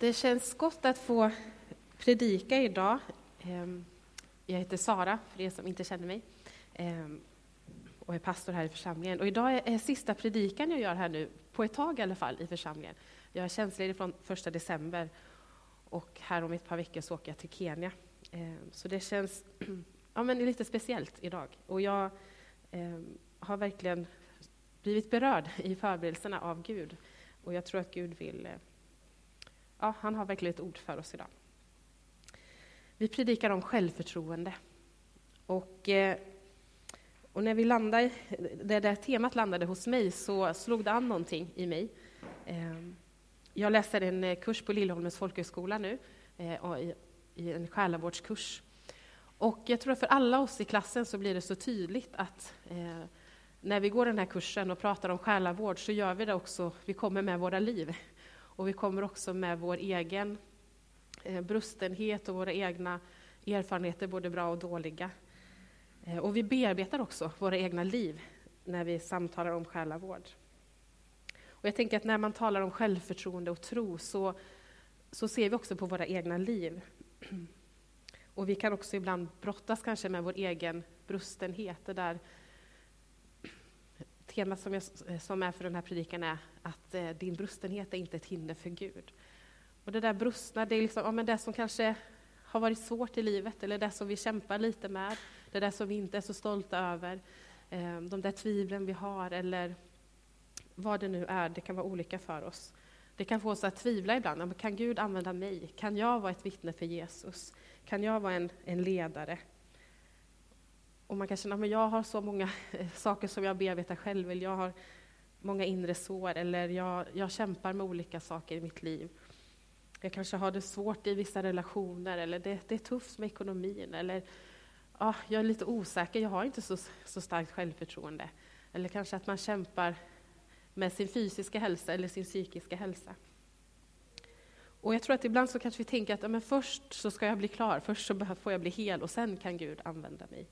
Det känns gott att få predika idag. Ehm, jag heter Sara, för er som inte känner mig, ehm, och är pastor här i församlingen. Och idag är sista predikan jag gör här nu, på ett tag i alla fall, i församlingen. Jag är tjänstledig från första december och här om ett par veckor så åker jag till Kenya. Ehm, så det känns ja, men lite speciellt idag. Och jag har verkligen blivit berörd i förberedelserna av Gud. Och jag tror att Gud vill eh, ja, han har verkligen ett ord för oss idag. Vi predikar om självförtroende. Och, eh, och när vi landade, det där temat landade hos mig så slog det an någonting i mig. Ehm, jag läser en eh, kurs på Lillholmens folkhögskola nu, eh, i en själavårdskurs. Och jag tror att för alla oss i klassen så blir det så tydligt att när vi går den här kursen och pratar om själavård så gör vi det också, vi kommer med våra liv. Och vi kommer också med vår egen eh, brustenhet och våra egna erfarenheter, både bra och dåliga. Eh, och vi bearbetar också våra egna liv när vi samtalar om själavård. Och jag tänker att när man talar om självförtroende och tro så, så ser vi också på våra egna liv. Och vi kan också ibland brottas kanske med vår egen brustenhet, det där temat som, jag, som är för den här predikan är att eh, din brustenhet är inte ett hinder för Gud. Och det där brustna, det är liksom, ja, men det som kanske har varit svårt i livet, eller det som vi kämpar lite med, det där som vi inte är så stolta över, eh, de där tvivlen vi har, eller vad det nu är, det kan vara olika för oss. Det kan få oss att tvivla ibland. Kan Gud använda mig? Kan jag vara ett vittne för Jesus? Kan jag vara en, en ledare? Och man kan känna men jag har så många eh, saker som jag bearbetar själv, eller jag har många inre sår, eller jag, jag kämpar med olika saker i mitt liv. Jag kanske har det svårt i vissa relationer, eller det, det är tufft med ekonomin, eller ja, jag är lite osäker, jag har inte så, så starkt självförtroende. Eller kanske att man kämpar med sin fysiska hälsa eller sin psykiska hälsa. Och jag tror att ibland så kanske vi tänker att ja, men först så ska jag bli klar, först så får jag bli hel och sen kan Gud använda mig.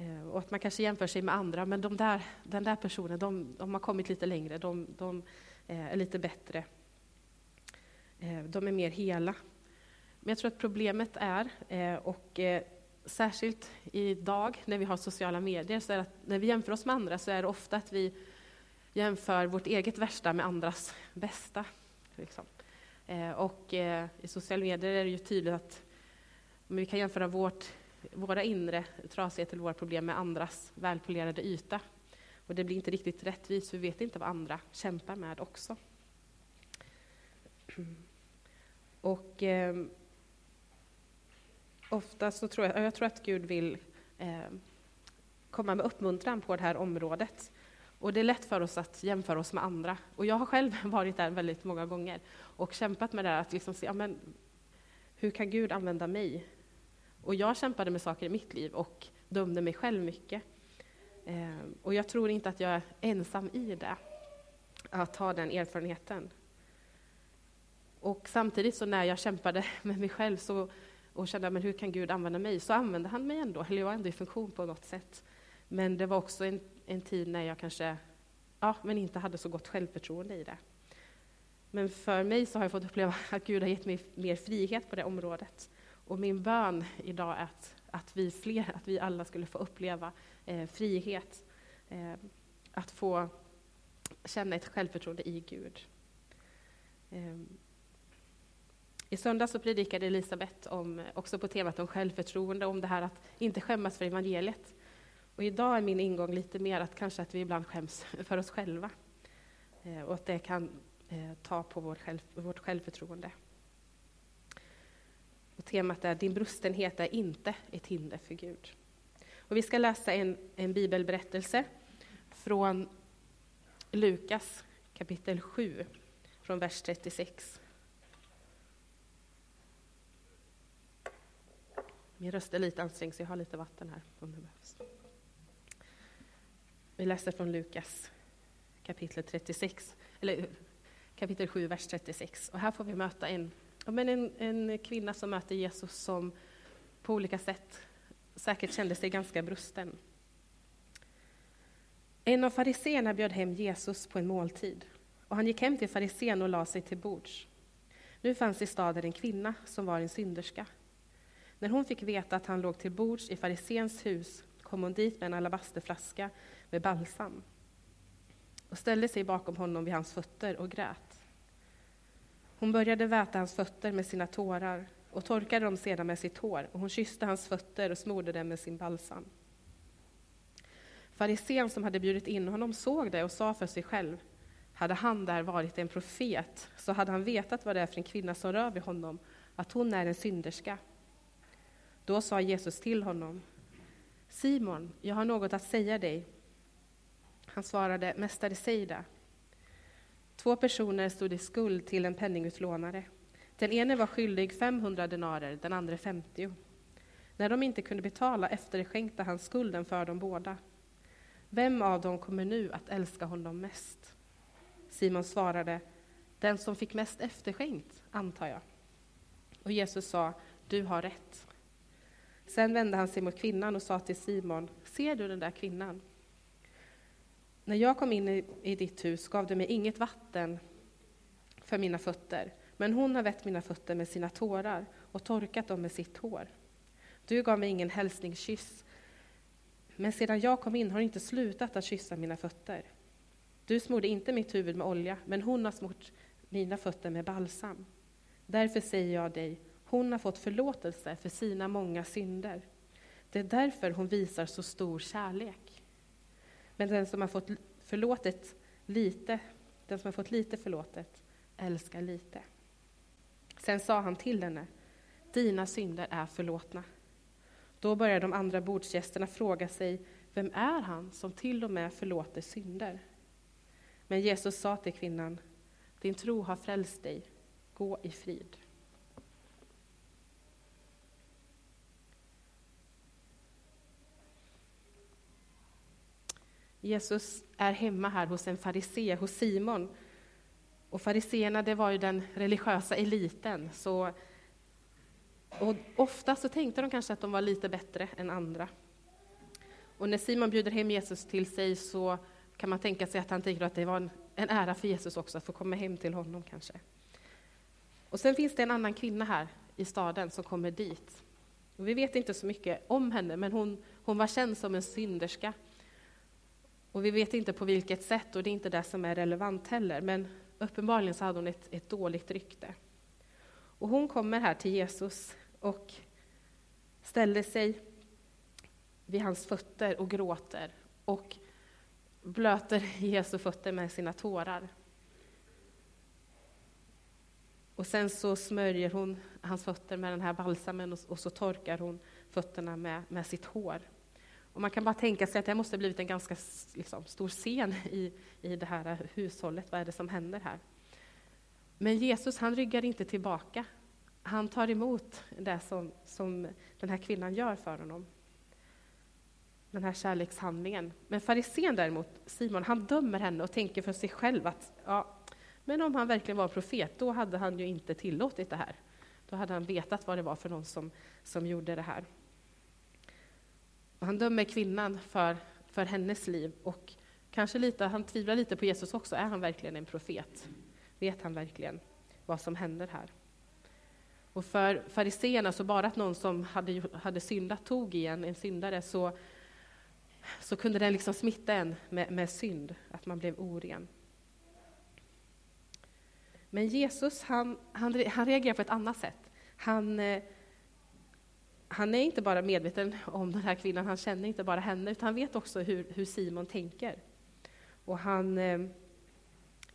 Eh, och att man kanske jämför sig med andra, men de där, den där personen, de, de har kommit lite längre, de, de eh, är lite bättre. Eh, de är mer hela. Men jag tror att problemet är, och särskilt idag när vi har sociala medier, så är att när vi jämför oss med andra så är det ofta att vi jämför vårt eget värsta med andras bästa. Liksom. Och i sociala medier är det ju tydligt att vi kan jämföra vårt våra inre trasigheter eller våra problem med andras välpolerade yta. Och det blir inte riktigt rättvist, för vi vet inte vad andra kämpar med också. Och eh, ofta så tror jag, jag tror att Gud vill eh, komma med uppmuntran på det här området. Och det är lätt för oss att jämföra oss med andra. Och jag har själv varit där väldigt många gånger och kämpat med det här att liksom se, ja, men, hur kan Gud använda mig? Och jag kämpade med saker i mitt liv och dömde mig själv mycket. Eh, och jag tror inte att jag är ensam i det, att ha den erfarenheten. Och samtidigt så när jag kämpade med mig själv så, och kände men hur kan Gud använda mig, så använde han mig ändå, eller jag var ändå i funktion på något sätt. Men det var också en, en tid när jag kanske ja, men inte hade så gott självförtroende i det. Men för mig så har jag fått uppleva att Gud har gett mig mer frihet på det området. Och min bön idag är att, att, vi, fler, att vi alla skulle få uppleva eh, frihet, eh, att få känna ett självförtroende i Gud. Eh, I söndags så predikade Elisabeth om, också på temat om självförtroende, om det här att inte skämmas för evangeliet. Och idag är min ingång lite mer att kanske att vi ibland skäms för oss själva. Eh, och att det kan eh, ta på vår själv, vårt självförtroende. Och temat är Din brustenhet är inte ett hinder för Gud. Och vi ska läsa en, en bibelberättelse från Lukas kapitel 7, från vers 36. Min röst är lite ansträngd, så jag har lite vatten här om det behövs. Vi läser från Lukas kapitel 36, eller kapitel 7, vers 36. Och här får vi möta en men en, en kvinna som möter Jesus som på olika sätt säkert kände sig ganska brusten. En av fariseerna bjöd hem Jesus på en måltid och han gick hem till farisén och la sig till bords. Nu fanns i staden en kvinna som var en synderska. När hon fick veta att han låg till bords i farisens hus kom hon dit med en alabasterflaska med balsam och ställde sig bakom honom vid hans fötter och grät. Hon började väta hans fötter med sina tårar och torkade dem sedan med sitt hår och hon kysste hans fötter och smorde dem med sin balsam. Farisén som hade bjudit in honom såg det och sa för sig själv hade han där varit en profet så hade han vetat vad det är för en kvinna som rör vid honom, att hon är en synderska. Då sa Jesus till honom, Simon, jag har något att säga dig. Han svarade, Mästare, säg det. Två personer stod i skuld till en penningutlånare. Den ene var skyldig 500 denarer, den andra 50. När de inte kunde betala efterskänkte han skulden för dem båda. Vem av dem kommer nu att älska honom mest? Simon svarade, den som fick mest efterskänkt, antar jag. Och Jesus sa, du har rätt. Sen vände han sig mot kvinnan och sa till Simon, ser du den där kvinnan? När jag kom in i, ditt hus gav du mig inget vatten för mina fötter, men hon har vett mina fötter med sina tårar och torkat dem med sitt hår. Du gav mig ingen hälsningskyss, men sedan jag kom in har du inte slutat att kyssa mina fötter. Du smorde inte mitt huvud med olja, men hon har smort mina fötter med balsam. Därför säger jag dig, hon har fått förlåtelse för sina många synder. Det är därför hon visar så stor kärlek. Men den som har fått förlåtet lite, den som har fått lite förlåtet, älskar lite. Sen sa han till henne, dina synder är förlåtna. Då började de andra bordsgästerna fråga sig, vem är han som till och med förlåter synder? Men Jesus sa till kvinnan, din tro har frälst dig, gå i frid. Jesus är hemma här hos en farisé, hos Simon. Och fariseerna, det var ju den religiösa eliten. Så, och ofta så tänkte de kanske att de var lite bättre än andra. Och när Simon bjuder hem Jesus till sig så kan man tänka sig att han tänker att det var en, en ära för Jesus också att få komma hem till honom kanske. Och sen finns det en annan kvinna här i staden som kommer dit. Och vi vet inte så mycket om henne, men hon, hon var känd som en synderska. Och vi vet inte på vilket sätt, och det är inte det som är relevant heller, men uppenbarligen så hade hon ett, ett dåligt rykte. Och hon kommer här till Jesus och ställer sig vid hans fötter och gråter och blöter Jesu fötter med sina tårar. Och sen så smörjer hon hans fötter med den här balsamen och, och så torkar hon fötterna med, med sitt hår. Och man kan bara tänka sig att det måste ha blivit en ganska liksom, stor scen i, i det här hushållet. Vad är det som händer här? Men Jesus han ryggar inte tillbaka. Han tar emot det som, som den här kvinnan gör för honom. Den här kärlekshandlingen. Men farisén däremot, Simon, han dömer henne och tänker för sig själv att ja, men om han verkligen var profet, då hade han ju inte tillåtit det här. Då hade han vetat vad det var för någon som, som gjorde det här. Och han dömer kvinnan för, för hennes liv och kanske lite, han tvivlar lite på Jesus också. Är han verkligen en profet? Vet han verkligen vad som händer här? Och för fariseerna, så bara att någon som hade, hade syndat tog i en, en syndare, så, så kunde den liksom smitta en med, med synd, att man blev oren. Men Jesus, han, han, han reagerar på ett annat sätt. Han, eh, han är inte bara medveten om den här kvinnan, han känner inte bara henne, utan han vet också hur, hur Simon tänker. Och han eh,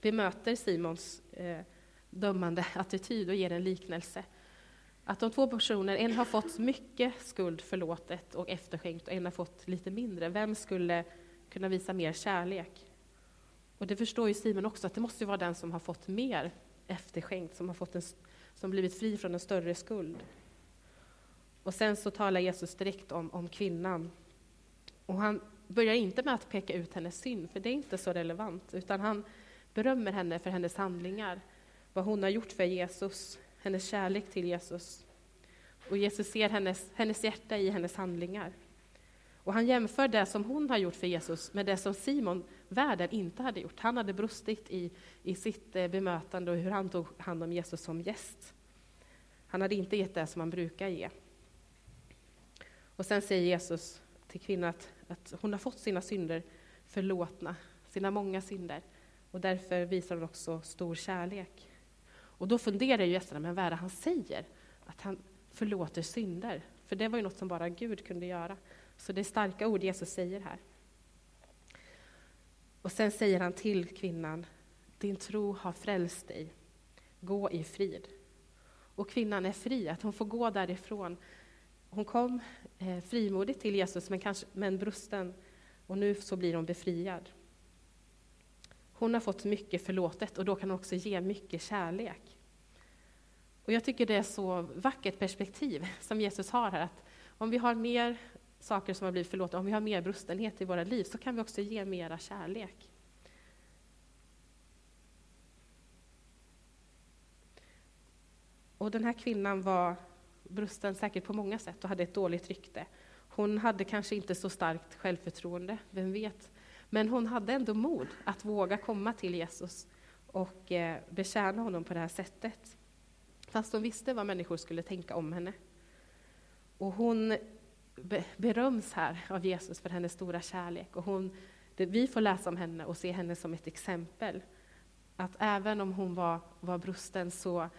bemöter Simons eh, dömande attityd och ger en liknelse. Att de två personer, en har fått mycket skuld förlåtet och efterskänkt och en har fått lite mindre. Vem skulle kunna visa mer kärlek? Och det förstår ju Simon också, att det måste vara den som har fått mer efterskänkt, som har fått en, som blivit fri från en större skuld. Och sen så talar Jesus direkt om, om kvinnan. Och han börjar inte med att peka ut hennes synd, för det är inte så relevant, utan han berömmer henne för hennes handlingar, vad hon har gjort för Jesus, hennes kärlek till Jesus. Och Jesus ser hennes, hennes hjärta i hennes handlingar. Och han jämför det som hon har gjort för Jesus med det som Simon världen inte hade gjort. Han hade brustit i, i sitt eh, bemötande och hur han tog hand om Jesus som gäst. Han hade inte gett det som han brukar ge. Och sen säger Jesus till kvinnan att, att hon har fått sina synder förlåtna, sina många synder. Och därför visar hon också stor kärlek. Och då funderar ju gästerna, men vad är det han säger? Att han förlåter synder. För det var ju något som bara Gud kunde göra. Så det är starka ord Jesus säger här. Och sen säger han till kvinnan, din tro har frälst dig. Gå i frid. Och kvinnan är fri, att hon får gå därifrån. Hon kom eh, frimodigt till Jesus, men, kanske, men brusten, och nu så blir hon befriad. Hon har fått mycket förlåtet och då kan hon också ge mycket kärlek. Och jag tycker det är så vackert perspektiv som Jesus har här, att om vi har mer saker som har blivit förlåtna, om vi har mer brustenhet i våra liv, så kan vi också ge mera kärlek. Och den här kvinnan var brusten säkert på många sätt och hade ett dåligt rykte. Hon hade kanske inte så starkt självförtroende, vem vet? Men hon hade ändå mod att våga komma till Jesus och eh, betjäna honom på det här sättet. Fast hon visste vad människor skulle tänka om henne. Och hon beröms här av Jesus för hennes stora kärlek. Och hon, vi får läsa om henne och se henne som ett exempel. Att även om hon var, var brusten så,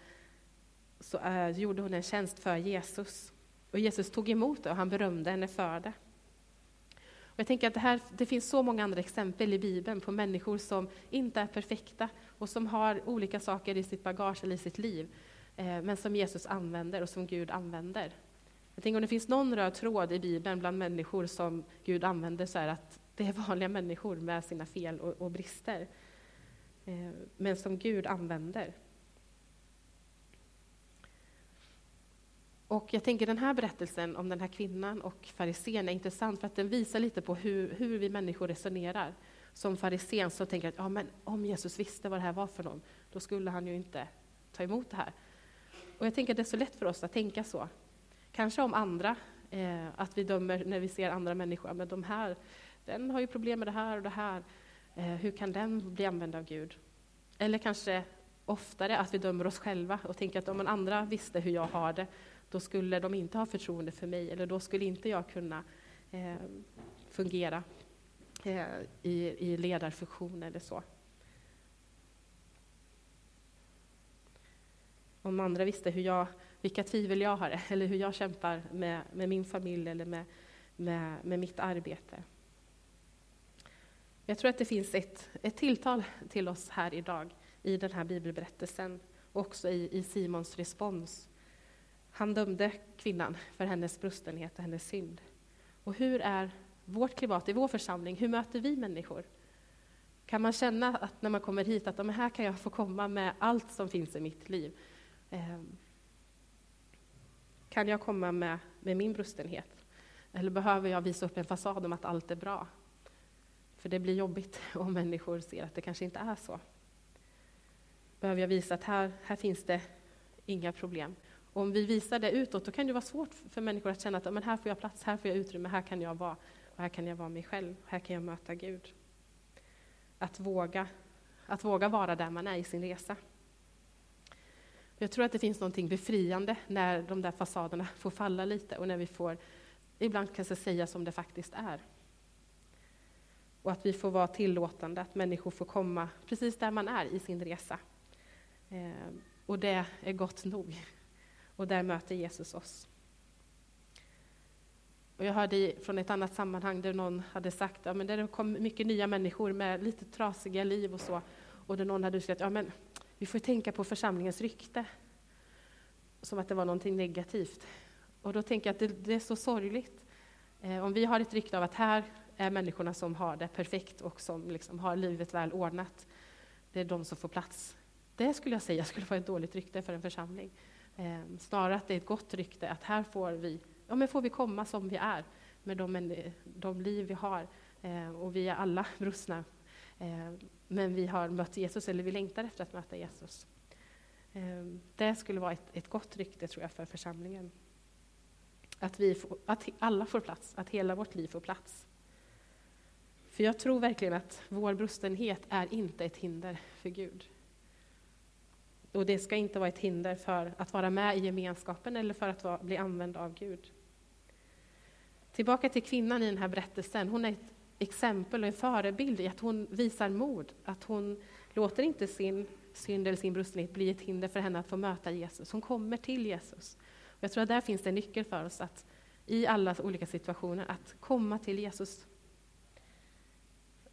så eh, gjorde hon en tjänst för Jesus. Och Jesus tog emot det och han berömde henne för det. Och jag tänker att det, här, det finns så många andra exempel i Bibeln på människor som inte är perfekta och som har olika saker i sitt bagage eller i sitt liv, eh, men som Jesus använder och som Gud använder. Jag tänker om det finns någon röd tråd i Bibeln bland människor som Gud använder så är det att det är vanliga människor med sina fel och, och brister, eh, men som Gud använder. Och jag tänker den här berättelsen om den här kvinnan och farisén är intressant för att den visar lite på hur, hur vi människor resonerar. Som farisén så tänker jag att ja, men om Jesus visste vad det här var för någon, då skulle han ju inte ta emot det här. Och jag tänker att det är så lätt för oss att tänka så. Kanske om andra, eh, att vi dömer när vi ser andra människor, men de här, den har ju problem med det här och det här. Eh, hur kan den bli använd av Gud? Eller kanske oftare att vi dömer oss själva och tänker att om andra visste hur jag har det, då skulle de inte ha förtroende för mig, eller då skulle inte jag kunna eh, fungera eh, i, i ledarfunktion eller så. Om andra visste hur jag, vilka tvivel jag har, eller hur jag kämpar med, med min familj eller med, med, med mitt arbete. Jag tror att det finns ett, ett tilltal till oss här idag i den här bibelberättelsen, och också i, i Simons respons han dömde kvinnan för hennes brustenhet och hennes synd. Och hur är vårt klimat i vår församling? Hur möter vi människor? Kan man känna att när man kommer hit att här kan jag få komma med allt som finns i mitt liv? Ehm, kan jag komma med, med min brustenhet? Eller behöver jag visa upp en fasad om att allt är bra? För det blir jobbigt om människor ser att det kanske inte är så. Behöver jag visa att här, här finns det inga problem? Och om vi visar det utåt, då kan det vara svårt för människor att känna att men här får jag plats, här får jag utrymme, här kan jag vara, och här kan jag vara mig själv, här kan jag möta Gud. Att våga, att våga vara där man är i sin resa. Jag tror att det finns något befriande när de där fasaderna får falla lite och när vi får ibland kanske säga som det faktiskt är. Och att vi får vara tillåtande, att människor får komma precis där man är i sin resa. Eh, och det är gott nog. Och där möter Jesus oss. Och jag hörde från ett annat sammanhang där någon hade sagt att ja, det kom mycket nya människor med lite trasiga liv och så. Och där någon hade sagt ja, men vi får tänka på församlingens rykte. Som att det var någonting negativt. Och då tänker jag att det, det är så sorgligt. Eh, om vi har ett rykte av att här är människorna som har det perfekt och som liksom har livet väl ordnat. Det är de som får plats. Det skulle jag säga skulle vara ett dåligt rykte för en församling. Eh, snarare att det är ett gott rykte, att här får vi, ja, men får vi komma som vi är, med de, de liv vi har. Eh, och vi är alla brustna, eh, men vi har mött Jesus, eller vi längtar efter att möta Jesus. Ehm, det skulle vara ett, ett gott rykte, tror jag, för församlingen. Att, vi får, att alla får plats, att hela vårt liv får plats. För jag tror verkligen att vår brustenhet är inte ett hinder för Gud. Och det ska inte vara ett hinder för att vara med i gemenskapen eller för att vara, bli använd av Gud. Tillbaka till kvinnan i den här berättelsen. Hon är ett exempel och en förebild i att hon visar mod. Att hon låter inte sin synd eller sin brustenhet bli ett hinder för henne att få möta Jesus. Hon kommer till Jesus. Och jag tror att där finns det en nyckel för oss att i alla olika situationer, att komma till Jesus.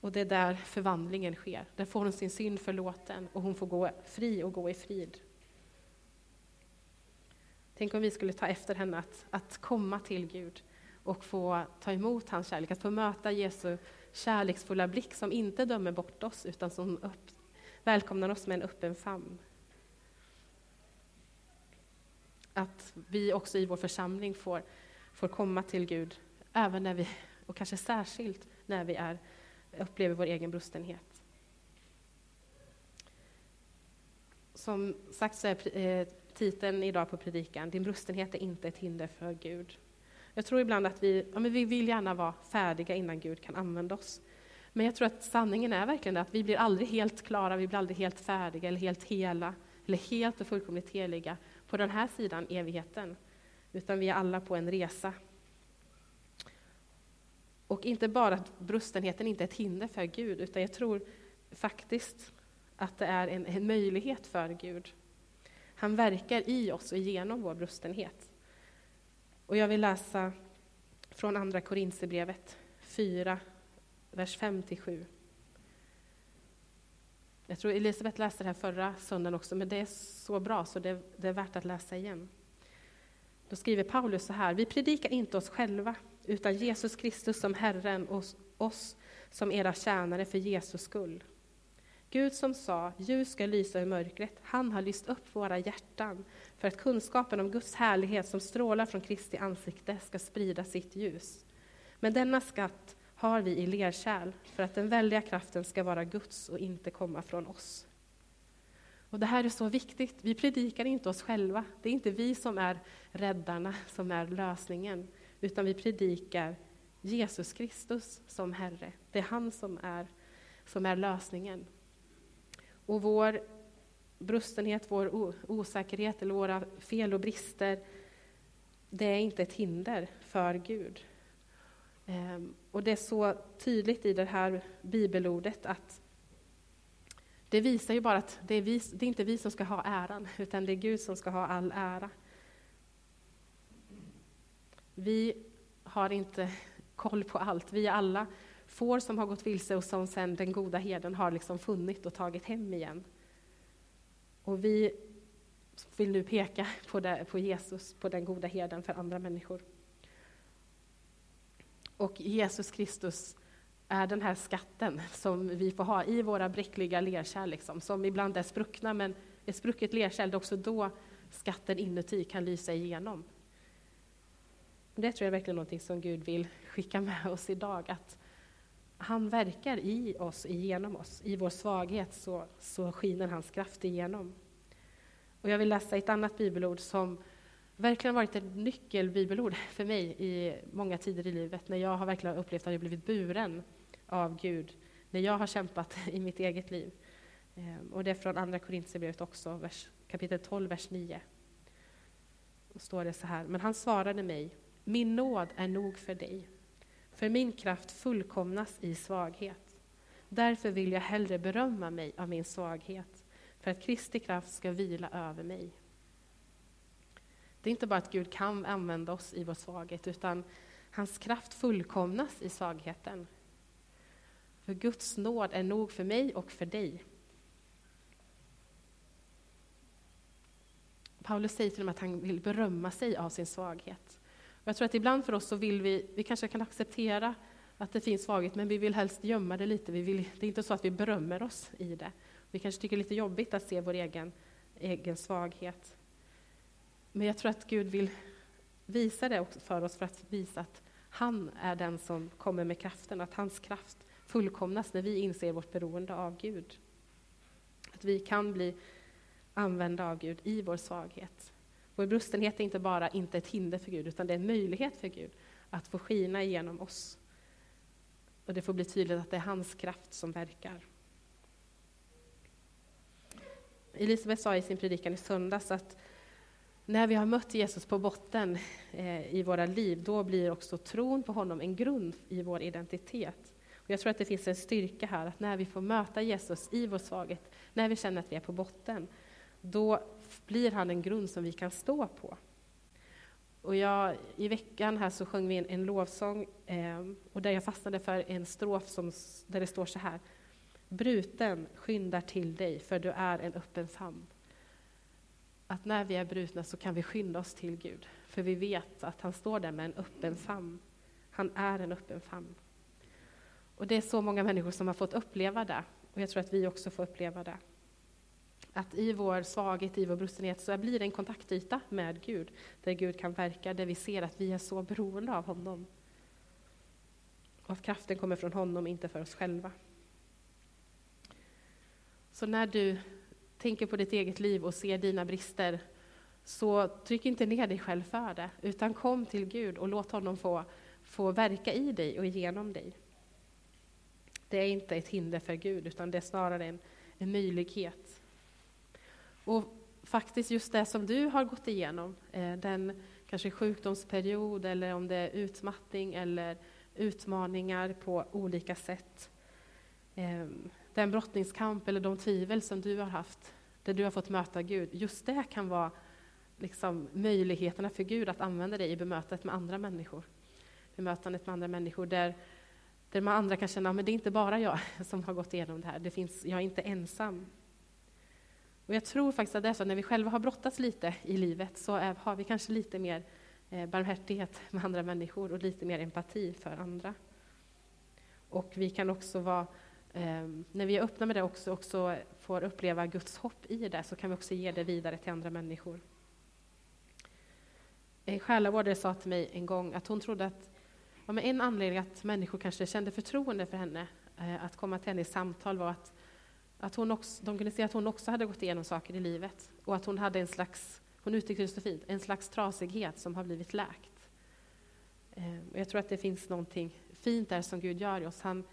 Och det är där förvandlingen sker. Där får hon sin synd förlåten och hon får gå fri och gå i frid. Tänk om vi skulle ta efter henne att, att komma till Gud och få ta emot hans kärlek, att få möta Jesu kärleksfulla blick som inte dömer bort oss utan som upp, välkomnar oss med en öppen famn. Att vi också i vår församling får, får komma till Gud, även när vi, och kanske särskilt när vi är, upplever vår egen brustenhet. Som sagt så är eh, titeln idag på predikan, Din brustenhet är inte ett hinder för Gud. Jag tror ibland att vi, ja, men vi vill gärna vara färdiga innan Gud kan använda oss. Men jag tror att sanningen är verkligen att vi blir aldrig helt klara, vi blir aldrig helt färdiga eller helt hela, eller helt och fullkomligt heliga på den här sidan evigheten. Utan vi är alla på en resa. Och inte bara att brustenheten inte är ett hinder för Gud, utan jag tror faktiskt att det är en, en möjlighet för Gud. Han verkar i oss och genom vår brustenhet. Och jag vill läsa från Andra Korinthierbrevet 4, vers 5-7. Jag tror Elisabeth läste det här förra söndagen också, men det är så bra så det, det är värt att läsa igen. Då skriver Paulus så här, vi predikar inte oss själva, utan Jesus Kristus som Herren och oss som era tjänare för Jesus skull. Gud som sa, ljus ska lysa i mörkret, han har lyst upp våra hjärtan för att kunskapen om Guds härlighet som strålar från Kristi ansikte ska sprida sitt ljus. Men denna skatt har vi i lerkärl för att den väldiga kraften ska vara Guds och inte komma från oss. Och Det här är så viktigt. Vi predikar inte oss själva. Det är inte vi som är räddarna, som är lösningen, utan vi predikar Jesus Kristus som Herre. Det är han som är, som är lösningen. Och vår brustenhet, vår osäkerhet eller våra fel och brister, det är inte ett hinder för Gud. Ehm, och det är så tydligt i det här bibelordet att det visar ju bara att det är, vi, det är inte vi som ska ha äran, utan det är Gud som ska ha all ära. Vi har inte koll på allt. Vi är alla får som har gått vilse och som sen den goda herden har liksom funnit och tagit hem igen. Och vi vill nu peka på, det, på Jesus, på den goda herden för andra människor. Och Jesus Kristus är den här skatten som vi får ha i våra bräckliga lerkärl, liksom, som ibland är spruckna, men ett sprucket lerkärl, det är också då skatten inuti kan lysa igenom. Det tror jag är verkligen någonting som Gud vill skicka med oss idag, att han verkar i oss, igenom oss. I vår svaghet så, så skiner hans kraft igenom. Och jag vill läsa ett annat bibelord som verkligen varit ett nyckelbibelord för mig i många tider i livet, när jag har verkligen upplevt att jag blivit buren av Gud, när jag har kämpat i mitt eget liv. Ehm, och det är från Andra Korintierbrevet också, vers, kapitel 12, vers 9. Då står det så här, men han svarade mig, min nåd är nog för dig, för min kraft fullkomnas i svaghet. Därför vill jag hellre berömma mig av min svaghet, för att Kristi kraft ska vila över mig. Det är inte bara att Gud kan använda oss i vår svaghet, utan hans kraft fullkomnas i svagheten. För Guds nåd är nog för mig och för dig. Paulus säger till och med att han vill berömma sig av sin svaghet. Jag tror att ibland för oss så vill vi, vi kanske kan acceptera att det finns svaghet, men vi vill helst gömma det lite. Vi vill, det är inte så att vi berömmer oss i det. Vi kanske tycker det är lite jobbigt att se vår egen, egen svaghet. Men jag tror att Gud vill visa det för oss för att visa att han är den som kommer med kraften, att hans kraft fullkomnas när vi inser vårt beroende av Gud. Att vi kan bli använda av Gud i vår svaghet. Vår brustenhet är inte bara inte ett hinder för Gud, utan det är en möjlighet för Gud att få skina igenom oss. Och det får bli tydligt att det är hans kraft som verkar. Elisabeth sa i sin predikan i söndags att när vi har mött Jesus på botten eh, i våra liv, då blir också tron på honom en grund i vår identitet. Och jag tror att det finns en styrka här, att när vi får möta Jesus i vår svaghet, när vi känner att vi är på botten, då blir han en grund som vi kan stå på. Och jag, I veckan här så sjöng vi en, en lovsång eh, och där jag fastnade för en strof som, där det står så här. Bruten skyndar till dig, för du är en öppen famn. Att när vi är brutna så kan vi skynda oss till Gud, för vi vet att han står där med en öppen famn. Han är en öppen famn. Och det är så många människor som har fått uppleva det, och jag tror att vi också får uppleva det. Att i vår svaghet, i vår brustenhet, så blir det en kontaktyta med Gud, där Gud kan verka, där vi ser att vi är så beroende av honom. Och att kraften kommer från honom, inte för oss själva. Så när du tänker på ditt eget liv och ser dina brister, så tryck inte ner dig själv för det, utan kom till Gud och låt honom få, få verka i dig och genom dig. Det är inte ett hinder för Gud, utan det är snarare en, en möjlighet. Och faktiskt just det som du har gått igenom, eh, den kanske sjukdomsperiod eller om det är utmattning eller utmaningar på olika sätt. Ehm, den brottningskamp eller de tvivel som du har haft, där du har fått möta Gud, just det kan vara liksom möjligheterna för Gud att använda dig i bemötandet med andra människor. Bemötandet med andra människor där, där man andra kan känna att det är inte bara jag som har gått igenom det här, det finns, jag är inte ensam. Och jag tror faktiskt att det är så när vi själva har brottats lite i livet så är, har vi kanske lite mer eh, barmhärtighet med andra människor och lite mer empati för andra. Och vi kan också vara ehm, när vi är öppna med det också, också får uppleva Guds hopp i det, så kan vi också ge det vidare till andra människor. En själavårdare sa till mig en gång att hon trodde att ja, en anledning att människor kanske kände förtroende för henne, eh, att komma till henne i samtal, var att, att hon också, de kunde se att hon också hade gått igenom saker i livet och att hon hade en slags, hon uttryckte det så fint, en slags trasighet som har blivit läkt. Eh, och jag tror att det finns någonting fint där som Gud gör i oss. Han,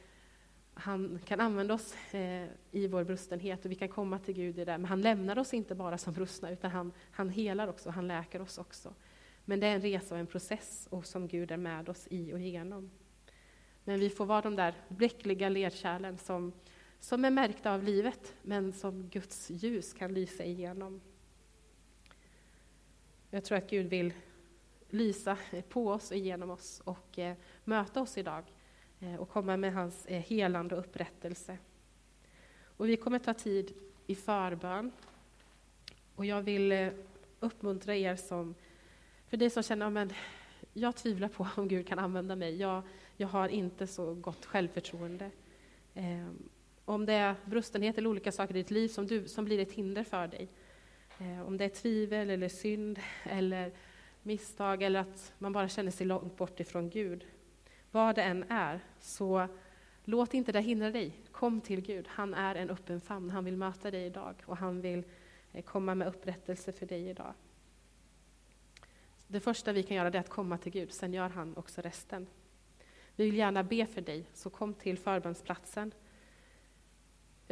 han kan använda oss eh, i vår brustenhet och vi kan komma till Gud i det. Men han lämnar oss inte bara som brustna, utan han, han helar också, han läker oss också. Men det är en resa och en process och som Gud är med oss i och genom. Men vi får vara de där bräckliga ledkärlen som, som är märkta av livet, men som Guds ljus kan lysa igenom. Jag tror att Gud vill lysa på oss och genom oss och eh, möta oss idag Eh, och komma med hans eh, helande och upprättelse. Och vi kommer ta tid i förbön. Och jag vill eh, uppmuntra er som, för dig som känner, att jag tvivlar på om Gud kan använda mig. Jag, jag har inte så gott självförtroende. Ehm, om det är brustenhet eller olika saker i ditt liv som, du, som blir ett hinder för dig. Eh, om det är tvivel eller synd eller misstag eller att man bara känner sig långt bort ifrån Gud. Vad det än är, så låt inte det hindra dig. Kom till Gud. Han är en öppen famn. Han vill möta dig idag och han vill eh, komma med upprättelse för dig idag. Det första vi kan göra är att komma till Gud, sen gör han också resten. Vi vill gärna be för dig, så kom till förbönsplatsen.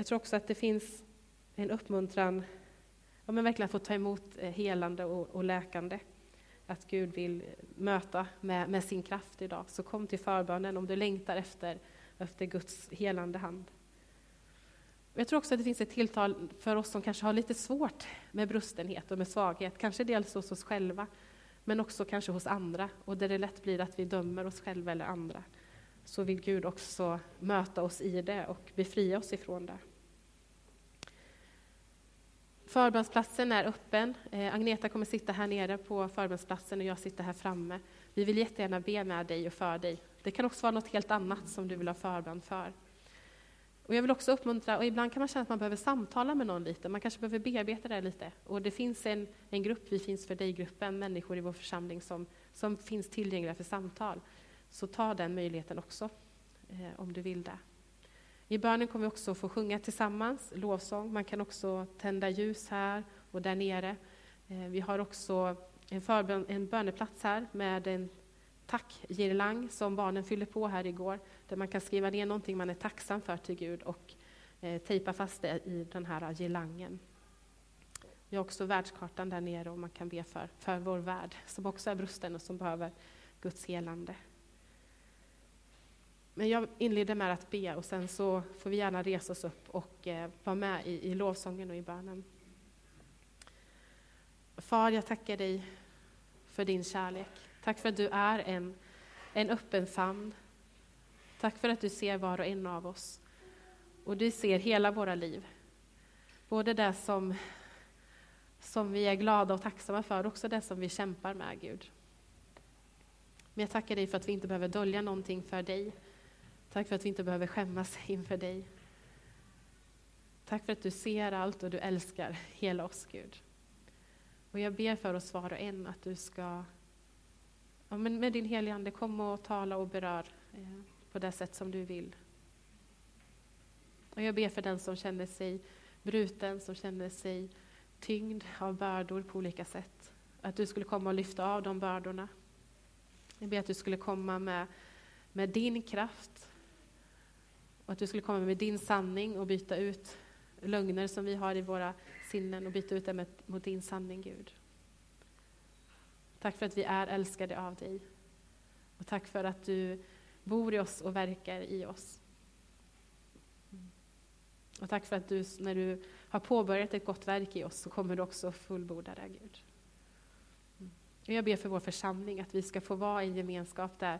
Jag tror också att det finns en uppmuntran, ja, men verkligen få ta emot eh, helande och, och läkande att Gud vill eh, möta med, med, sin kraft idag. Så kom till förbönen om du längtar efter, efter Guds helande hand. Jag tror också att det finns ett tilltal för oss som kanske har lite svårt med brustenhet och med svaghet, kanske dels hos oss själva, men också kanske hos andra, och där det lätt blir att vi dömer oss själva eller andra. Så vill Gud också möta oss i det och befria oss ifrån det. Förbönsplatsen är öppen. Eh, Agneta kommer sitta här nere på förbönsplatsen och jag sitter här framme. Vi vill jättegärna be med dig och för dig. Det kan också vara något helt annat som du vill ha förbön för. Och jag vill också uppmuntra, och ibland kan man känna att man behöver samtala med någon lite, man kanske behöver bearbeta det lite. Och det finns en, en grupp, Vi finns för dig-gruppen, människor i vår församling som, som finns tillgängliga för samtal. Så ta den möjligheten också, eh, om du vill det. I bönen kommer vi också få sjunga tillsammans, lovsång. Man kan också tända ljus här och där nere. Eh, vi har också en, förbön, en böneplats här med en tackgirlang som barnen fyllde på här igår, där man kan skriva ner någonting man är tacksam för till Gud och eh, tejpa fast det i den här girlangen. Vi har också världskartan där nere och man kan be för, för vår värld, som också är brusten och som behöver Guds helande. Men jag inleder med att be och sen så får vi gärna resa oss upp och eh, vara med i, i lovsången och i bönen. Far, jag tackar dig för din kärlek. Tack för att du är en, en öppen famn. Tack för att du ser var och en av oss. Och du ser hela våra liv. Både det som, som vi är glada och tacksamma för, och också det som vi kämpar med, Gud. Men jag tackar dig för att vi inte behöver dölja någonting för dig. Tack för att vi inte behöver skämmas inför dig. Tack för att du ser allt och du älskar hela oss, Gud. Och jag ber för oss var och en att du ska ja, men med din heliga Ande komma och tala och berör eh, på det sätt som du vill. Och jag ber för den som känner sig bruten, som känner sig tyngd av bördor på olika sätt. Att du skulle komma och lyfta av de bördorna. Jag ber att du skulle komma med, med din kraft och att du skulle komma med din sanning och byta ut lögner som vi har i våra sinnen och byta ut det mot din sanning, Gud. Tack för att vi är älskade av dig. Och tack för att du bor i oss och verkar i oss. Och tack för att du, när du har påbörjat ett gott verk i oss, så kommer du också fullborda det, Gud. Och jag ber för vår församling, att vi ska få vara i en gemenskap där,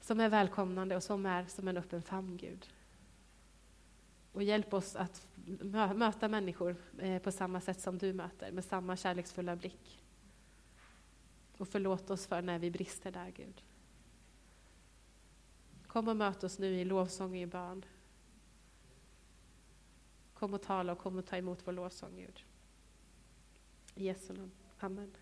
som är välkomnande och som är som en öppen famn, Gud. Och hjälp oss att möta människor eh, på samma sätt som du möter, med samma kärleksfulla blick. Och förlåt oss för när vi brister där, Gud. Kom och möt oss nu i lovsång och i bön. Kom och tala och kom och ta emot vår lovsång, Gud. I Jesu namn. Amen.